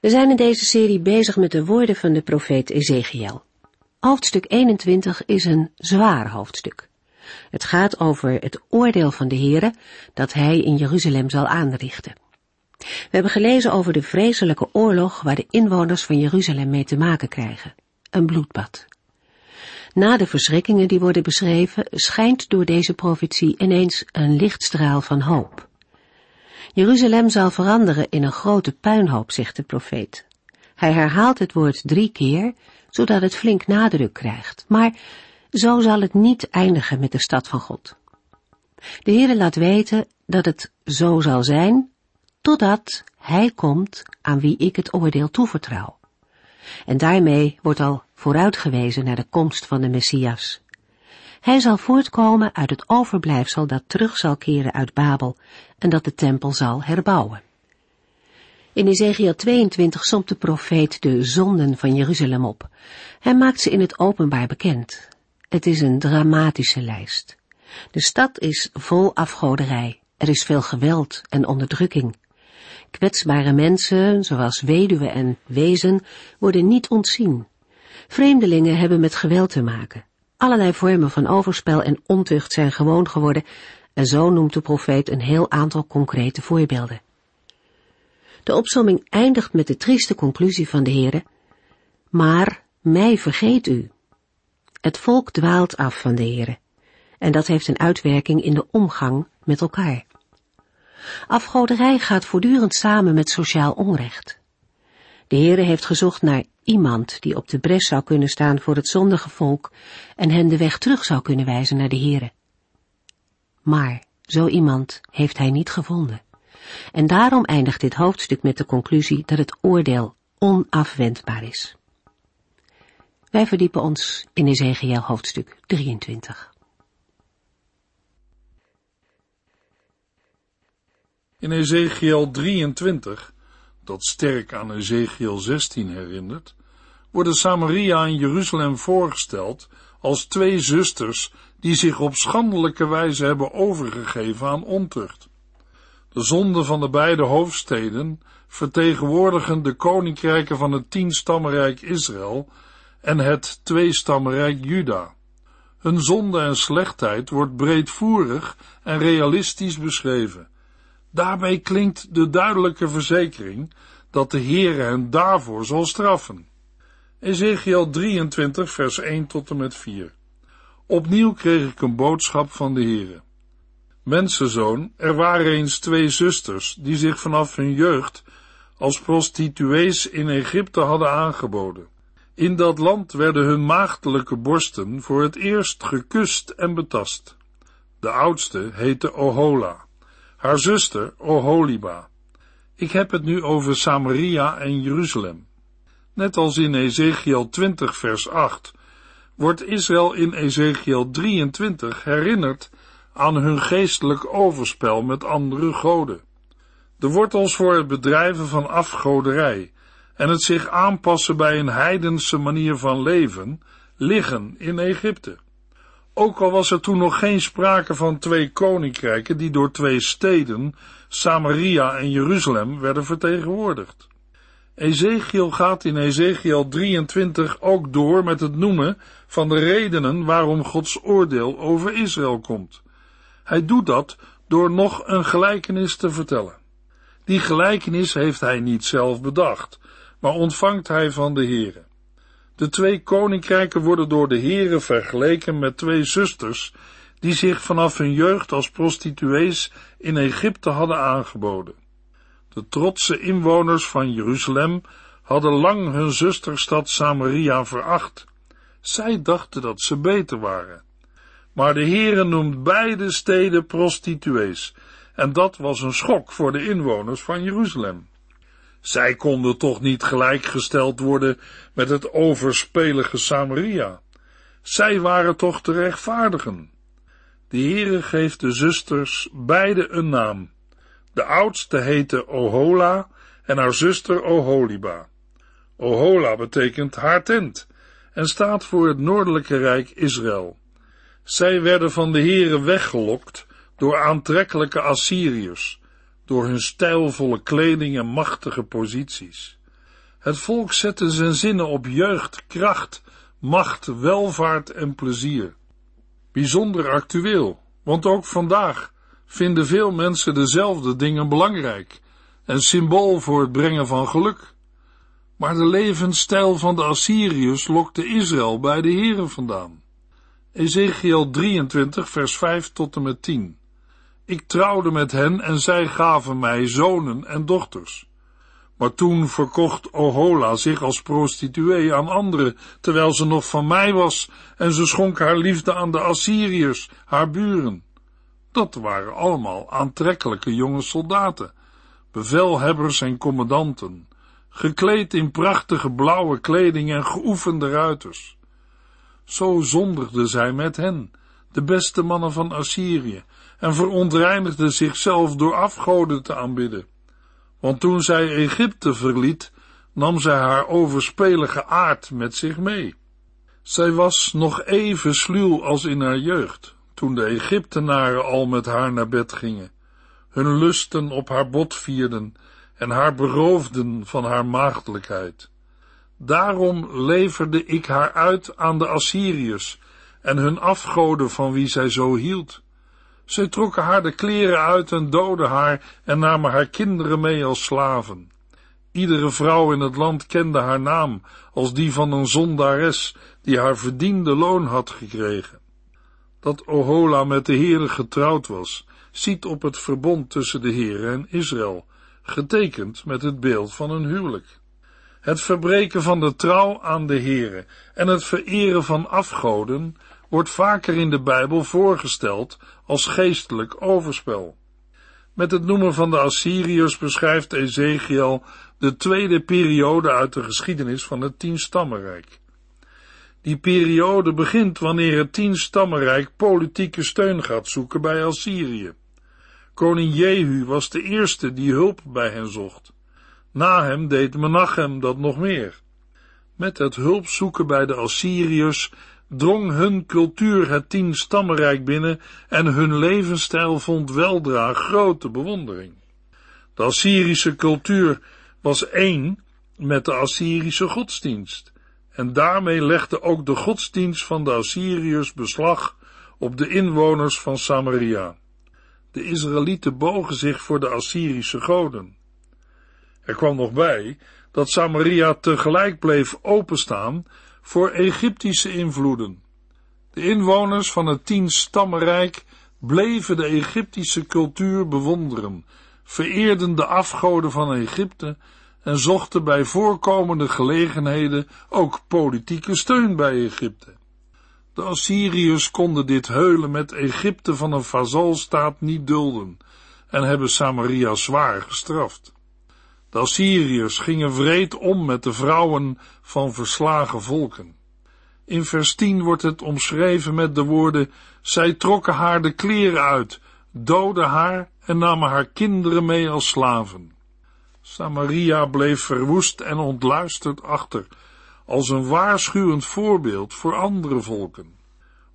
We zijn in deze serie bezig met de woorden van de profeet Ezekiel. Hoofdstuk 21 is een zwaar hoofdstuk. Het gaat over het oordeel van de Heere dat hij in Jeruzalem zal aanrichten. We hebben gelezen over de vreselijke oorlog waar de inwoners van Jeruzalem mee te maken krijgen. Een bloedbad. Na de verschrikkingen die worden beschreven, schijnt door deze profetie ineens een lichtstraal van hoop. Jeruzalem zal veranderen in een grote puinhoop, zegt de profeet. Hij herhaalt het woord drie keer, zodat het flink nadruk krijgt. Maar zo zal het niet eindigen met de stad van God. De Heere laat weten dat het zo zal zijn, totdat Hij komt aan wie ik het oordeel toevertrouw. En daarmee wordt al vooruitgewezen naar de komst van de Messias. Hij zal voortkomen uit het overblijfsel dat terug zal keren uit Babel en dat de tempel zal herbouwen. In Ezekiel 22 somt de profeet de zonden van Jeruzalem op. Hij maakt ze in het openbaar bekend. Het is een dramatische lijst. De stad is vol afgoderij. Er is veel geweld en onderdrukking. Kwetsbare mensen, zoals weduwen en wezen, worden niet ontzien. Vreemdelingen hebben met geweld te maken. Allerlei vormen van overspel en ontucht zijn gewoon geworden en zo noemt de profeet een heel aantal concrete voorbeelden. De opsomming eindigt met de trieste conclusie van de Heere, maar mij vergeet u. Het volk dwaalt af van de Heere, en dat heeft een uitwerking in de omgang met elkaar. Afgoderij gaat voortdurend samen met sociaal onrecht. De Heere heeft gezocht naar iemand die op de bres zou kunnen staan voor het zondige volk en hen de weg terug zou kunnen wijzen naar de Heere. Maar zo iemand heeft hij niet gevonden. En daarom eindigt dit hoofdstuk met de conclusie dat het oordeel onafwendbaar is. Wij verdiepen ons in Ezekiel hoofdstuk 23. In Ezekiel 23, dat sterk aan Ezekiel 16 herinnert, worden Samaria en Jeruzalem voorgesteld als twee zusters die zich op schandelijke wijze hebben overgegeven aan ontucht. De zonden van de beide hoofdsteden vertegenwoordigen de koninkrijken van het tienstammenrijk Israël en het tweestammenrijk Juda. Hun zonde en slechtheid wordt breedvoerig en realistisch beschreven. Daarbij klinkt de duidelijke verzekering dat de Heere hen daarvoor zal straffen. Ezekiel 23 vers 1 tot en met 4 Opnieuw kreeg ik een boodschap van de Heere. Mensenzoon, er waren eens twee zusters die zich vanaf hun jeugd als prostituees in Egypte hadden aangeboden. In dat land werden hun maagdelijke borsten voor het eerst gekust en betast. De oudste heette Ohola, haar zuster Oholiba. Ik heb het nu over Samaria en Jeruzalem. Net als in Ezekiel 20 vers 8 wordt Israël in Ezekiel 23 herinnerd aan hun geestelijk overspel met andere goden. De wortels voor het bedrijven van afgoderij en het zich aanpassen bij een heidense manier van leven liggen in Egypte. Ook al was er toen nog geen sprake van twee koninkrijken die door twee steden, Samaria en Jeruzalem, werden vertegenwoordigd. Ezekiel gaat in Ezekiel 23 ook door met het noemen van de redenen waarom Gods oordeel over Israël komt. Hij doet dat door nog een gelijkenis te vertellen. Die gelijkenis heeft hij niet zelf bedacht, maar ontvangt hij van de Heere. De twee koninkrijken worden door de Heere vergeleken met twee zusters die zich vanaf hun jeugd als prostituees in Egypte hadden aangeboden. De trotse inwoners van Jeruzalem hadden lang hun zusterstad Samaria veracht. Zij dachten dat ze beter waren. Maar de Heere noemt beide steden prostituees, en dat was een schok voor de inwoners van Jeruzalem. Zij konden toch niet gelijkgesteld worden met het overspelige Samaria. Zij waren toch te rechtvaardigen. De Heere geeft de zusters beide een naam. De oudste heette Ohola en haar zuster Oholiba. Ohola betekent haar tent en staat voor het noordelijke rijk Israël. Zij werden van de Heere weggelokt door aantrekkelijke Assyriërs, door hun stijlvolle kleding en machtige posities. Het volk zette zijn zinnen op jeugd, kracht, macht, welvaart en plezier. Bijzonder actueel, want ook vandaag vinden veel mensen dezelfde dingen belangrijk en symbool voor het brengen van geluk. Maar de levensstijl van de Assyriërs lokte Israël bij de Heren vandaan. Ezekiel 23 vers 5 tot en met 10 Ik trouwde met hen en zij gaven mij zonen en dochters. Maar toen verkocht Ohola zich als prostituee aan anderen, terwijl ze nog van mij was, en ze schonk haar liefde aan de Assyriërs, haar buren. Dat waren allemaal aantrekkelijke jonge soldaten, bevelhebbers en commandanten, gekleed in prachtige blauwe kleding en geoefende ruiters. Zo zondigde zij met hen, de beste mannen van Assyrië, en verontreinigde zichzelf door afgoden te aanbidden. Want toen zij Egypte verliet, nam zij haar overspelige aard met zich mee. Zij was nog even sluw als in haar jeugd, toen de Egyptenaren al met haar naar bed gingen, hun lusten op haar bot vierden en haar beroofden van haar maagdelijkheid. Daarom leverde ik haar uit aan de Assyriërs en hun afgoden van wie zij zo hield. Zij trokken haar de kleren uit en doden haar en namen haar kinderen mee als slaven. Iedere vrouw in het land kende haar naam als die van een zondares die haar verdiende loon had gekregen. Dat Ohola met de Heere getrouwd was, ziet op het verbond tussen de Heere en Israël, getekend met het beeld van een huwelijk. Het verbreken van de trouw aan de Heere en het vereren van afgoden wordt vaker in de Bijbel voorgesteld als geestelijk overspel. Met het noemen van de Assyriërs beschrijft Ezekiel de tweede periode uit de geschiedenis van het tienstammenrijk. Die periode begint wanneer het tienstammenrijk politieke steun gaat zoeken bij Assyrië. Koning Jehu was de eerste die hulp bij hen zocht. Na hem deed Menachem dat nog meer. Met het hulp zoeken bij de Assyriërs drong hun cultuur het tienstammenrijk binnen en hun levensstijl vond weldra grote bewondering. De Assyrische cultuur was één met de Assyrische godsdienst, en daarmee legde ook de godsdienst van de Assyriërs beslag op de inwoners van Samaria. De Israëlieten bogen zich voor de Assyrische goden. Er kwam nog bij dat Samaria tegelijk bleef openstaan voor Egyptische invloeden. De inwoners van het tienstammenrijk bleven de Egyptische cultuur bewonderen, vereerden de afgoden van Egypte en zochten bij voorkomende gelegenheden ook politieke steun bij Egypte. De Assyriërs konden dit heulen met Egypte van een vazalstaat niet dulden en hebben Samaria zwaar gestraft. De Assyriërs gingen wreed om met de vrouwen van verslagen volken. In vers 10 wordt het omschreven met de woorden, zij trokken haar de kleren uit, doden haar en namen haar kinderen mee als slaven. Samaria bleef verwoest en ontluisterd achter, als een waarschuwend voorbeeld voor andere volken.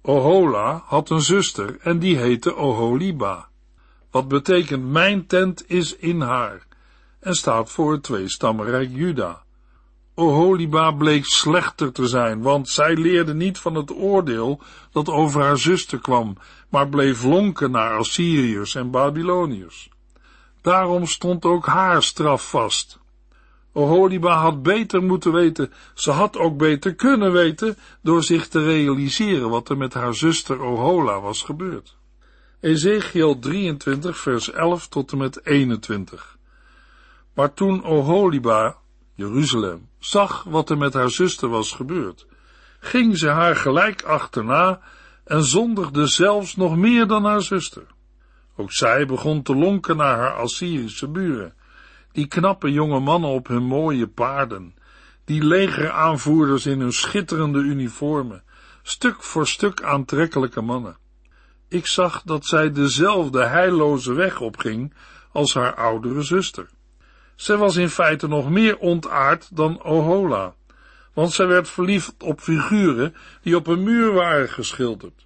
Ohola had een zuster en die heette Oholiba, wat betekent mijn tent is in haar en staat voor het tweestammenrijk Juda. Oholiba bleek slechter te zijn, want zij leerde niet van het oordeel dat over haar zuster kwam, maar bleef lonken naar Assyriërs en Babyloniërs. Daarom stond ook haar straf vast. Oholiba had beter moeten weten, ze had ook beter kunnen weten, door zich te realiseren wat er met haar zuster Ohola was gebeurd. Ezekiel 23 vers 11 tot en met 21 maar toen Oholiba, Jeruzalem, zag wat er met haar zuster was gebeurd, ging ze haar gelijk achterna en zondigde zelfs nog meer dan haar zuster. Ook zij begon te lonken naar haar Assyrische buren, die knappe jonge mannen op hun mooie paarden, die legeraanvoerders in hun schitterende uniformen, stuk voor stuk aantrekkelijke mannen. Ik zag dat zij dezelfde heilloze weg opging als haar oudere zuster. Zij was in feite nog meer ontaard dan Ohola, want zij werd verliefd op figuren die op een muur waren geschilderd.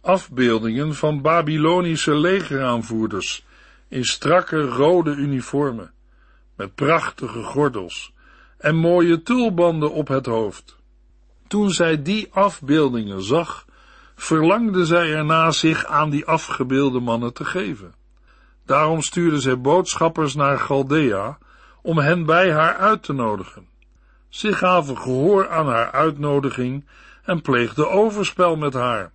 Afbeeldingen van Babylonische legeraanvoerders in strakke rode uniformen, met prachtige gordels en mooie tulbanden op het hoofd. Toen zij die afbeeldingen zag, verlangde zij erna zich aan die afgebeelde mannen te geven. Daarom stuurde zij boodschappers naar Chaldea om hen bij haar uit te nodigen. Ze gaven gehoor aan haar uitnodiging en pleegden overspel met haar.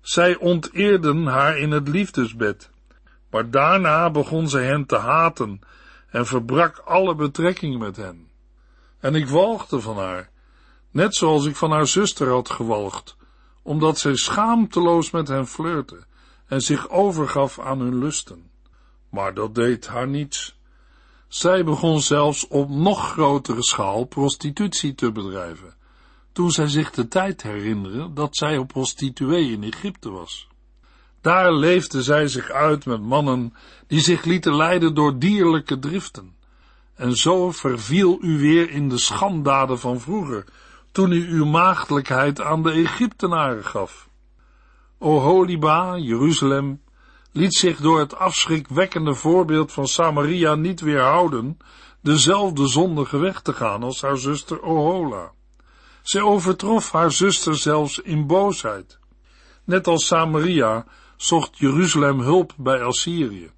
Zij onteerden haar in het liefdesbed, maar daarna begon zij hen te haten en verbrak alle betrekking met hen. En ik walgde van haar, net zoals ik van haar zuster had gewalgd, omdat zij schaamteloos met hen flirte en zich overgaf aan hun lusten. Maar dat deed haar niets. Zij begon zelfs op nog grotere schaal prostitutie te bedrijven, toen zij zich de tijd herinnerde dat zij op prostituee in Egypte was. Daar leefde zij zich uit met mannen die zich lieten leiden door dierlijke driften. En zo verviel u weer in de schandaden van vroeger, toen u uw maagdelijkheid aan de Egyptenaren gaf. O Holiba, Jeruzalem, liet zich door het afschrikwekkende voorbeeld van Samaria niet weerhouden dezelfde zondige weg te gaan als haar zuster Ohola. Zij overtrof haar zuster zelfs in boosheid. Net als Samaria zocht Jeruzalem hulp bij Assyrië.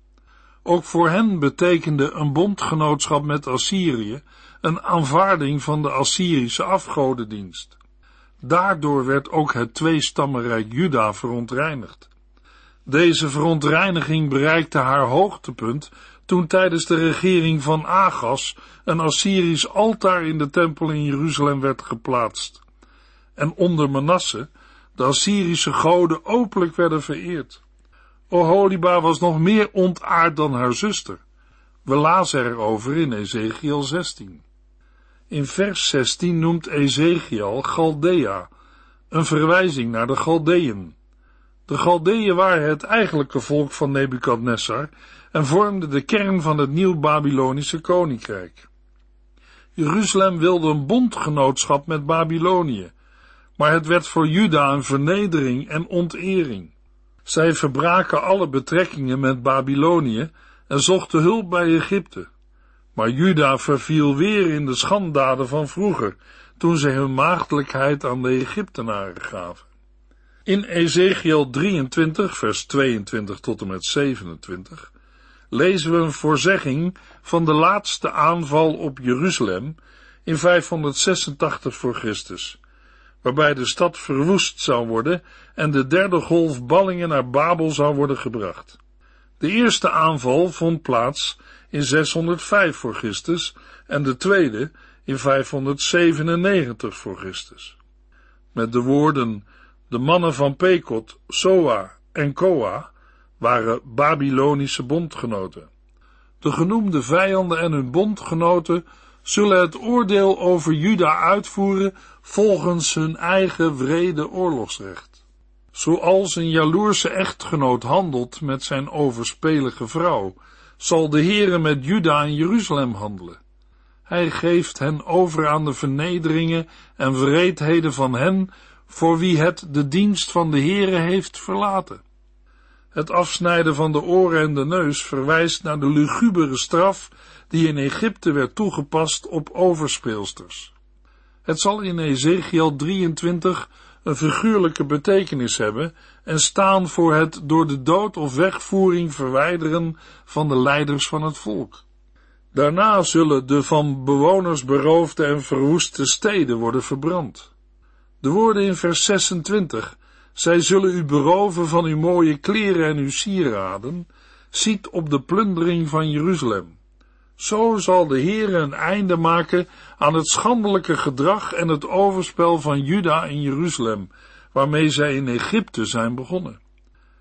Ook voor hen betekende een bondgenootschap met Assyrië een aanvaarding van de Assyrische afgodendienst. Daardoor werd ook het tweestammenrijk Juda verontreinigd. Deze verontreiniging bereikte haar hoogtepunt toen tijdens de regering van Agas een Assyrisch altaar in de tempel in Jeruzalem werd geplaatst. En onder Manasse de Assyrische goden openlijk werden vereerd. Oholiba was nog meer ontaard dan haar zuster. We lazen erover in Ezekiel 16. In vers 16 noemt Ezekiel Chaldea, een verwijzing naar de Galdeën. De Galdeën waren het eigenlijke volk van Nebukadnessar en vormden de kern van het nieuw Babylonische koninkrijk. Jeruzalem wilde een bondgenootschap met Babylonië, maar het werd voor Juda een vernedering en ontering. Zij verbraken alle betrekkingen met Babylonië en zochten hulp bij Egypte. Maar Juda verviel weer in de schandaden van vroeger, toen zij hun maagdelijkheid aan de Egyptenaren gaven. In Ezekiel 23, vers 22 tot en met 27 lezen we een voorzegging van de laatste aanval op Jeruzalem in 586 voor Christus, waarbij de stad verwoest zou worden en de derde golf ballingen naar Babel zou worden gebracht. De eerste aanval vond plaats in 605 voor Christus en de tweede in 597 voor Christus. Met de woorden de mannen van Pekot, Soa en Koa waren Babylonische bondgenoten. De genoemde vijanden en hun bondgenoten zullen het oordeel over Juda uitvoeren volgens hun eigen wrede oorlogsrecht. Zoals een jaloerse echtgenoot handelt met zijn overspelige vrouw, zal de Heere met Juda en Jeruzalem handelen. Hij geeft hen over aan de vernederingen en wreedheden van hen voor wie het de dienst van de Heere heeft verlaten. Het afsnijden van de oren en de neus verwijst naar de lugubere straf die in Egypte werd toegepast op overspeelsters. Het zal in Ezekiel 23 een figuurlijke betekenis hebben en staan voor het door de dood of wegvoering verwijderen van de leiders van het volk. Daarna zullen de van bewoners beroofde en verwoeste steden worden verbrand. De woorden in vers 26, zij zullen u beroven van uw mooie kleren en uw sieraden, ziet op de plundering van Jeruzalem. Zo zal de Heer een einde maken aan het schandelijke gedrag en het overspel van Juda in Jeruzalem, waarmee zij in Egypte zijn begonnen.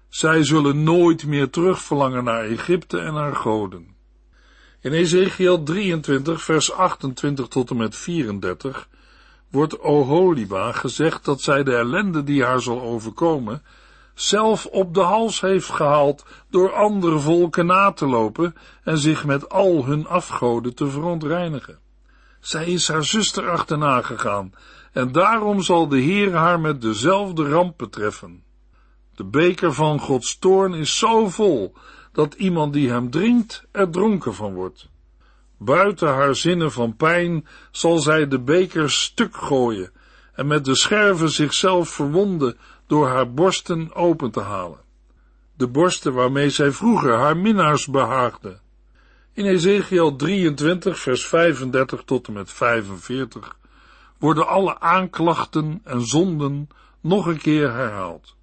Zij zullen nooit meer terugverlangen naar Egypte en haar goden. In Ezekiel 23, vers 28 tot en met 34 wordt Oholiba gezegd dat zij de ellende die haar zal overkomen zelf op de hals heeft gehaald door andere volken na te lopen en zich met al hun afgoden te verontreinigen. Zij is haar zuster achterna gegaan en daarom zal de Heer haar met dezelfde rampen treffen. De beker van Gods toorn is zo vol dat iemand die hem drinkt er dronken van wordt. Buiten haar zinnen van pijn zal zij de beker stuk gooien en met de scherven zichzelf verwonden door haar borsten open te halen. De borsten waarmee zij vroeger haar minnaars behaagde. In Ezekiel 23 vers 35 tot en met 45 worden alle aanklachten en zonden nog een keer herhaald.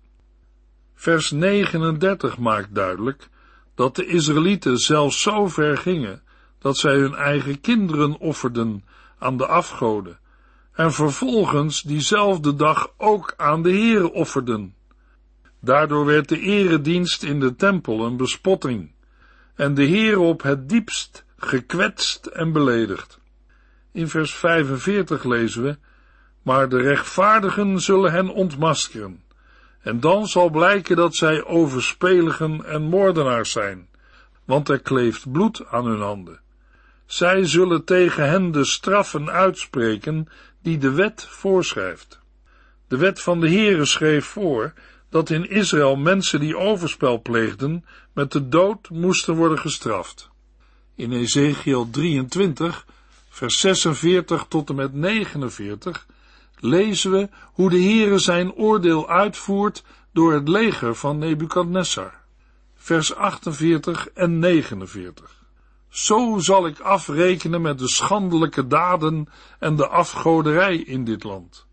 Vers 39 maakt duidelijk dat de Israëlieten zelfs zo ver gingen dat zij hun eigen kinderen offerden aan de afgoden en vervolgens diezelfde dag ook aan de Heere offerden. Daardoor werd de eredienst in de tempel een bespotting en de Heere op het diepst gekwetst en beledigd. In vers 45 lezen we, maar de rechtvaardigen zullen hen ontmaskeren, en dan zal blijken dat zij overspeligen en moordenaars zijn, want er kleeft bloed aan hun handen. Zij zullen tegen hen de straffen uitspreken die de wet voorschrijft. De wet van de Heere schreef voor dat in Israël mensen die overspel pleegden met de dood moesten worden gestraft. In Ezekiel 23, vers 46 tot en met 49 lezen we hoe de Heere zijn oordeel uitvoert door het leger van Nebukadnessar. Vers 48 en 49. Zo zal ik afrekenen met de schandelijke daden en de afgoderij in dit land.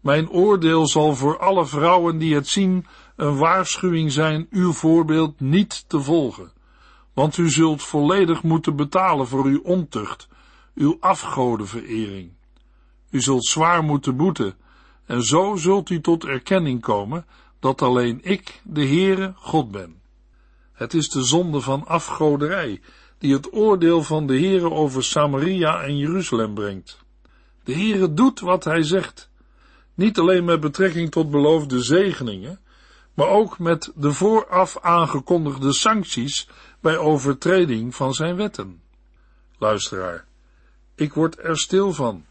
Mijn oordeel zal voor alle vrouwen die het zien een waarschuwing zijn uw voorbeeld niet te volgen, want u zult volledig moeten betalen voor uw ontucht, uw afgodenverering. U zult zwaar moeten boeten, en zo zult u tot erkenning komen dat alleen ik, de Heere, God ben. Het is de zonde van afgoderij die het oordeel van de Heere over Samaria en Jeruzalem brengt. De Heere doet wat hij zegt, niet alleen met betrekking tot beloofde zegeningen, maar ook met de vooraf aangekondigde sancties bij overtreding van zijn wetten. Luisteraar, ik word er stil van,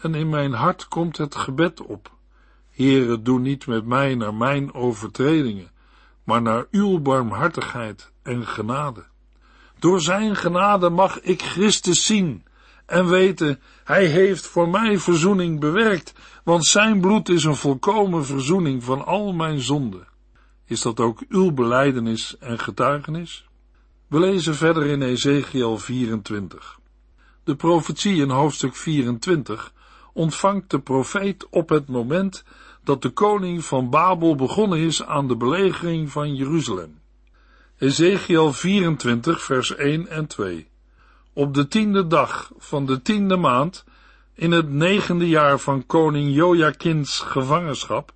en in mijn hart komt het gebed op. Heere, doe niet met mij naar mijn overtredingen, maar naar uw barmhartigheid en genade. Door zijn genade mag ik Christus zien en weten, hij heeft voor mij verzoening bewerkt, want zijn bloed is een volkomen verzoening van al mijn zonden. Is dat ook uw beleidenis en getuigenis? We lezen verder in Ezekiel 24. De profetie in hoofdstuk 24 ontvangt de profeet op het moment dat de koning van Babel begonnen is aan de belegering van Jeruzalem. Ezekiel 24, vers 1 en 2. Op de tiende dag van de tiende maand, in het negende jaar van koning Joachins gevangenschap,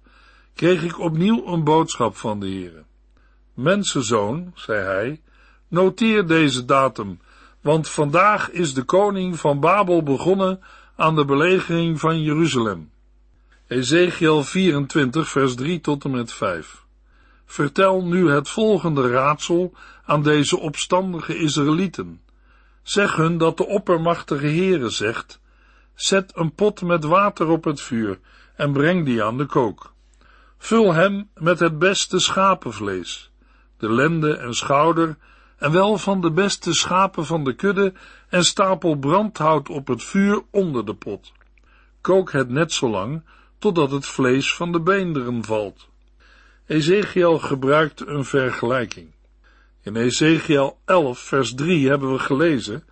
kreeg ik opnieuw een boodschap van de Heere. Mensenzoon, zei hij, noteer deze datum, want vandaag is de koning van Babel begonnen aan de belegering van Jeruzalem. Ezekiel 24, vers 3 tot en met 5. Vertel nu het volgende raadsel aan deze opstandige Israëlieten. Zeg hun dat de oppermachtige Heere zegt, zet een pot met water op het vuur en breng die aan de kook. Vul hem met het beste schapenvlees, de lende en schouder, en wel van de beste schapen van de kudde, en stapel brandhout op het vuur onder de pot. Kook het net zo lang, totdat het vlees van de beenderen valt. Ezekiel gebruikt een vergelijking. In Ezekiel 11, vers 3 hebben we gelezen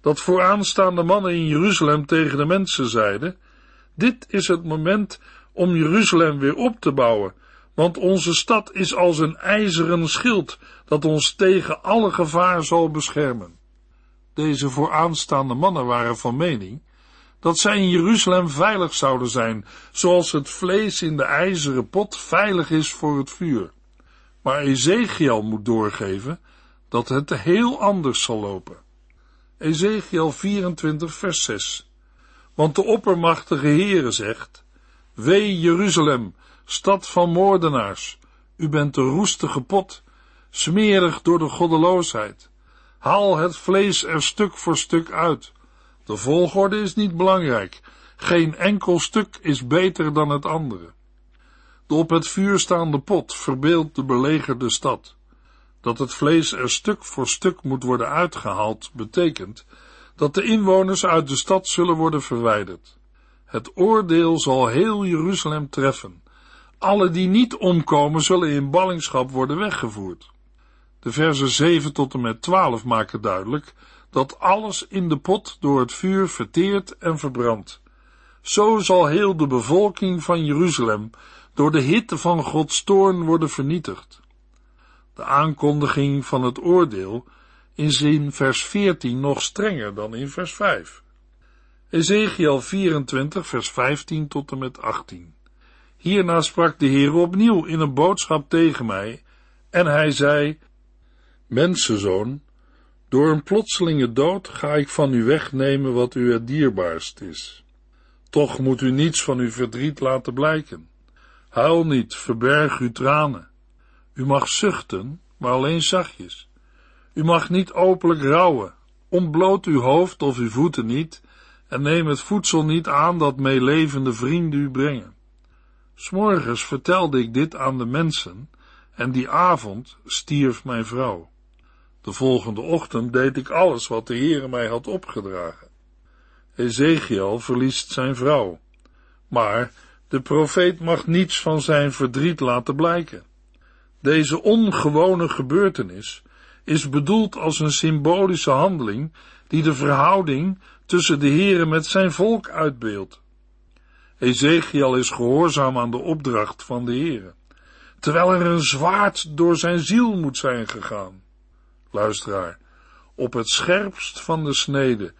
dat vooraanstaande mannen in Jeruzalem tegen de mensen zeiden: Dit is het moment om Jeruzalem weer op te bouwen, want onze stad is als een ijzeren schild dat ons tegen alle gevaar zal beschermen. Deze vooraanstaande mannen waren van mening dat zij in Jeruzalem veilig zouden zijn, zoals het vlees in de ijzeren pot veilig is voor het vuur. Maar Ezekiel moet doorgeven dat het heel anders zal lopen. Ezekiel 24 vers 6. Want de oppermachtige Heere zegt, Wee Jeruzalem, stad van moordenaars, u bent de roestige pot, smerig door de goddeloosheid. Haal het vlees er stuk voor stuk uit. De volgorde is niet belangrijk, geen enkel stuk is beter dan het andere. De op het vuur staande pot verbeeldt de belegerde stad. Dat het vlees er stuk voor stuk moet worden uitgehaald, betekent dat de inwoners uit de stad zullen worden verwijderd. Het oordeel zal heel Jeruzalem treffen. Alle die niet omkomen zullen in ballingschap worden weggevoerd. De versen 7 tot en met 12 maken duidelijk dat alles in de pot door het vuur verteert en verbrandt. Zo zal heel de bevolking van Jeruzalem door de hitte van Gods toorn worden vernietigd. De aankondiging van het oordeel is in vers 14 nog strenger dan in vers 5. Ezekiel 24, vers 15 tot en met 18. Hierna sprak de Heer opnieuw in een boodschap tegen mij, en hij zei, Mensenzoon, door een plotselinge dood ga ik van u wegnemen wat u het dierbaarst is. Toch moet u niets van uw verdriet laten blijken. Huil niet, verberg uw tranen. U mag zuchten, maar alleen zachtjes. U mag niet openlijk rouwen. Ontbloot uw hoofd of uw voeten niet en neem het voedsel niet aan dat meelevende vrienden u brengen. S'morgens vertelde ik dit aan de mensen en die avond stierf mijn vrouw. De volgende ochtend deed ik alles wat de Heere mij had opgedragen. Ezekiel verliest zijn vrouw, maar de profeet mag niets van zijn verdriet laten blijken. Deze ongewone gebeurtenis is bedoeld als een symbolische handeling die de verhouding tussen de Heere met zijn volk uitbeeldt. Ezekiel is gehoorzaam aan de opdracht van de Heere, terwijl er een zwaard door zijn ziel moet zijn gegaan. Luisteraar, op het scherpst van de snede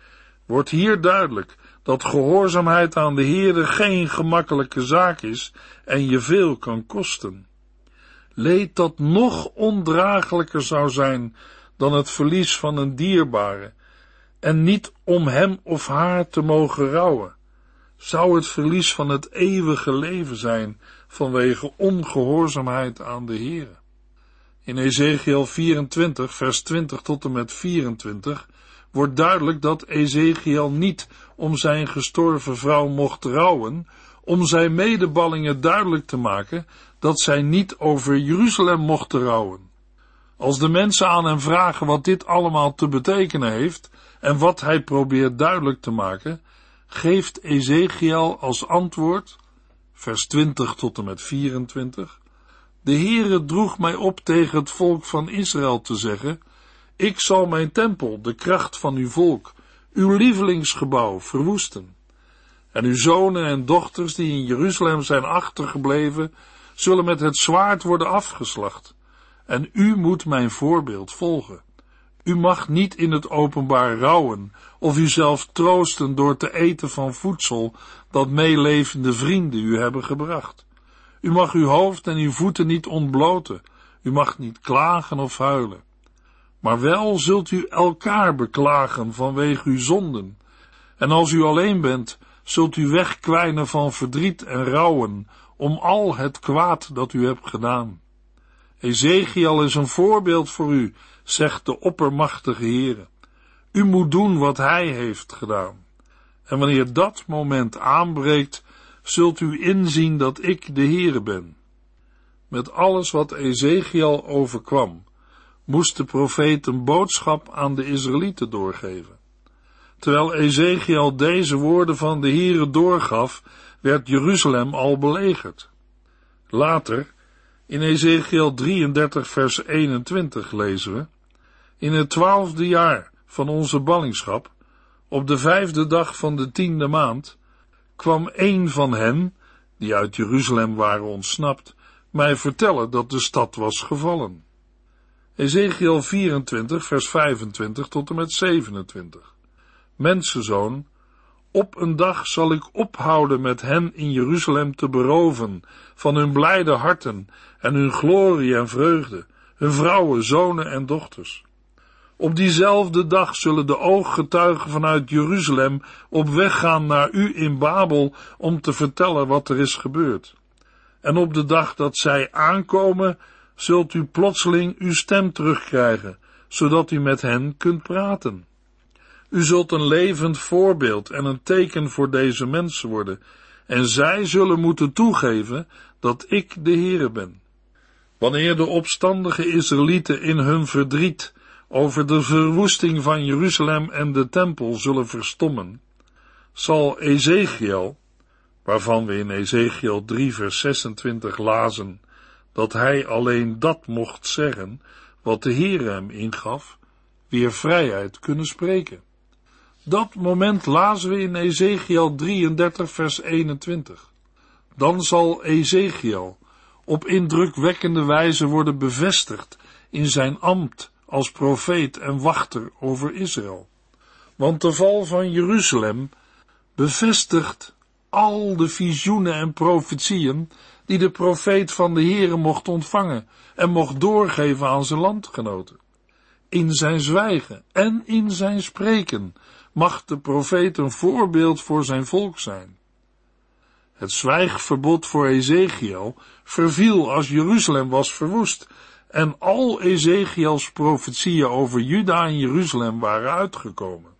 wordt hier duidelijk dat gehoorzaamheid aan de Heere geen gemakkelijke zaak is en je veel kan kosten. Leed dat nog ondraaglijker zou zijn dan het verlies van een dierbare, en niet om hem of haar te mogen rouwen, zou het verlies van het eeuwige leven zijn vanwege ongehoorzaamheid aan de Heere. In Ezekiel 24, vers 20 tot en met 24 wordt duidelijk dat Ezekiel niet om zijn gestorven vrouw mocht rouwen, om zijn medeballingen duidelijk te maken dat zij niet over Jeruzalem mochten rouwen. Als de mensen aan hem vragen wat dit allemaal te betekenen heeft en wat hij probeert duidelijk te maken, geeft Ezekiel als antwoord, vers 20 tot en met 24, de Heere droeg mij op tegen het volk van Israël te zeggen, ik zal mijn tempel, de kracht van uw volk, uw lievelingsgebouw, verwoesten. En uw zonen en dochters die in Jeruzalem zijn achtergebleven, zullen met het zwaard worden afgeslacht. En u moet mijn voorbeeld volgen. U mag niet in het openbaar rouwen of uzelf troosten door te eten van voedsel dat meelevende vrienden u hebben gebracht. U mag uw hoofd en uw voeten niet ontbloten. U mag niet klagen of huilen. Maar wel zult u elkaar beklagen vanwege uw zonden. En als u alleen bent, zult u wegkwijnen van verdriet en rouwen om al het kwaad dat u hebt gedaan. Ezekiel is een voorbeeld voor u, zegt de oppermachtige Heere. U moet doen wat hij heeft gedaan. En wanneer dat moment aanbreekt, zult u inzien dat ik de Heere ben. Met alles wat Ezekiel overkwam, moest de profeet een boodschap aan de Israëlieten doorgeven. Terwijl Ezekiel deze woorden van de Heere doorgaf, werd Jeruzalem al belegerd. Later, in Ezekiel 33 vers 21 lezen we, in het twaalfde jaar van onze ballingschap, op de vijfde dag van de tiende maand, kwam een van hen, die uit Jeruzalem waren ontsnapt, mij vertellen dat de stad was gevallen. Ezekiel 24, vers 25 tot en met 27. Mensenzoon, op een dag zal ik ophouden met hen in Jeruzalem te beroven van hun blijde harten en hun glorie en vreugde, hun vrouwen, zonen en dochters. Op diezelfde dag zullen de ooggetuigen vanuit Jeruzalem op weg gaan naar u in Babel om te vertellen wat er is gebeurd. En op de dag dat zij aankomen, zult u plotseling uw stem terugkrijgen, zodat u met hen kunt praten. U zult een levend voorbeeld en een teken voor deze mensen worden, en zij zullen moeten toegeven dat ik de Heere ben. Wanneer de opstandige Israëlieten in hun verdriet over de verwoesting van Jeruzalem en de tempel zullen verstommen, zal Ezekiel, waarvan we in Ezekiel 3 vers 26 lazen, dat hij alleen dat mocht zeggen wat de Heer hem ingaf, weer vrijheid kunnen spreken. Dat moment lazen we in Ezekiel 33 vers 21. Dan zal Ezekiel op indrukwekkende wijze worden bevestigd in zijn ambt als profeet en wachter over Israël. Want de val van Jeruzalem bevestigt al de visioenen en profetieën die de profeet van de Heere mocht ontvangen en mocht doorgeven aan zijn landgenoten. In zijn zwijgen en in zijn spreken mag de profeet een voorbeeld voor zijn volk zijn. Het zwijgverbod voor Ezekiel verviel als Jeruzalem was verwoest en al Ezekiels profetieën over Juda en Jeruzalem waren uitgekomen.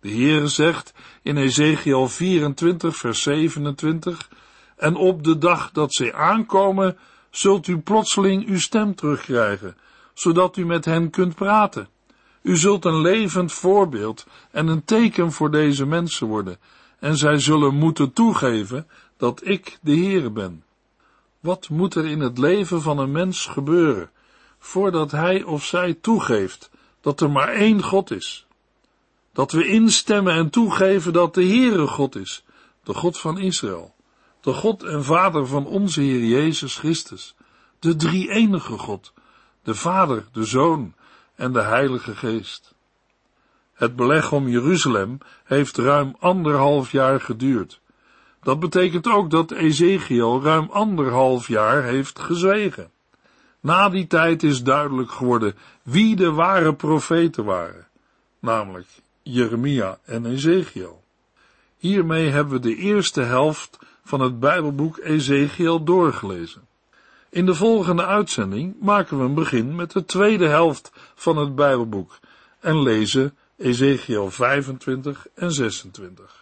De Heere zegt in Ezekiel 24 vers 27 en op de dag dat zij aankomen zult u plotseling uw stem terugkrijgen, zodat u met hen kunt praten. U zult een levend voorbeeld en een teken voor deze mensen worden, en zij zullen moeten toegeven dat ik de Heere ben. Wat moet er in het leven van een mens gebeuren, voordat hij of zij toegeeft dat er maar één God is? Dat we instemmen en toegeven dat de Heere God is, de God van Israël, de God en Vader van onze Heer Jezus Christus, de drie-enige God, de Vader, de Zoon en de Heilige Geest. Het beleg om Jeruzalem heeft ruim anderhalf jaar geduurd. Dat betekent ook dat Ezekiel ruim anderhalf jaar heeft gezwegen. Na die tijd is duidelijk geworden wie de ware profeten waren, namelijk Jeremia en Ezekiel. Hiermee hebben we de eerste helft van het Bijbelboek Ezekiel doorgelezen. In de volgende uitzending maken we een begin met de tweede helft van het Bijbelboek en lezen Ezekiel 25 en 26.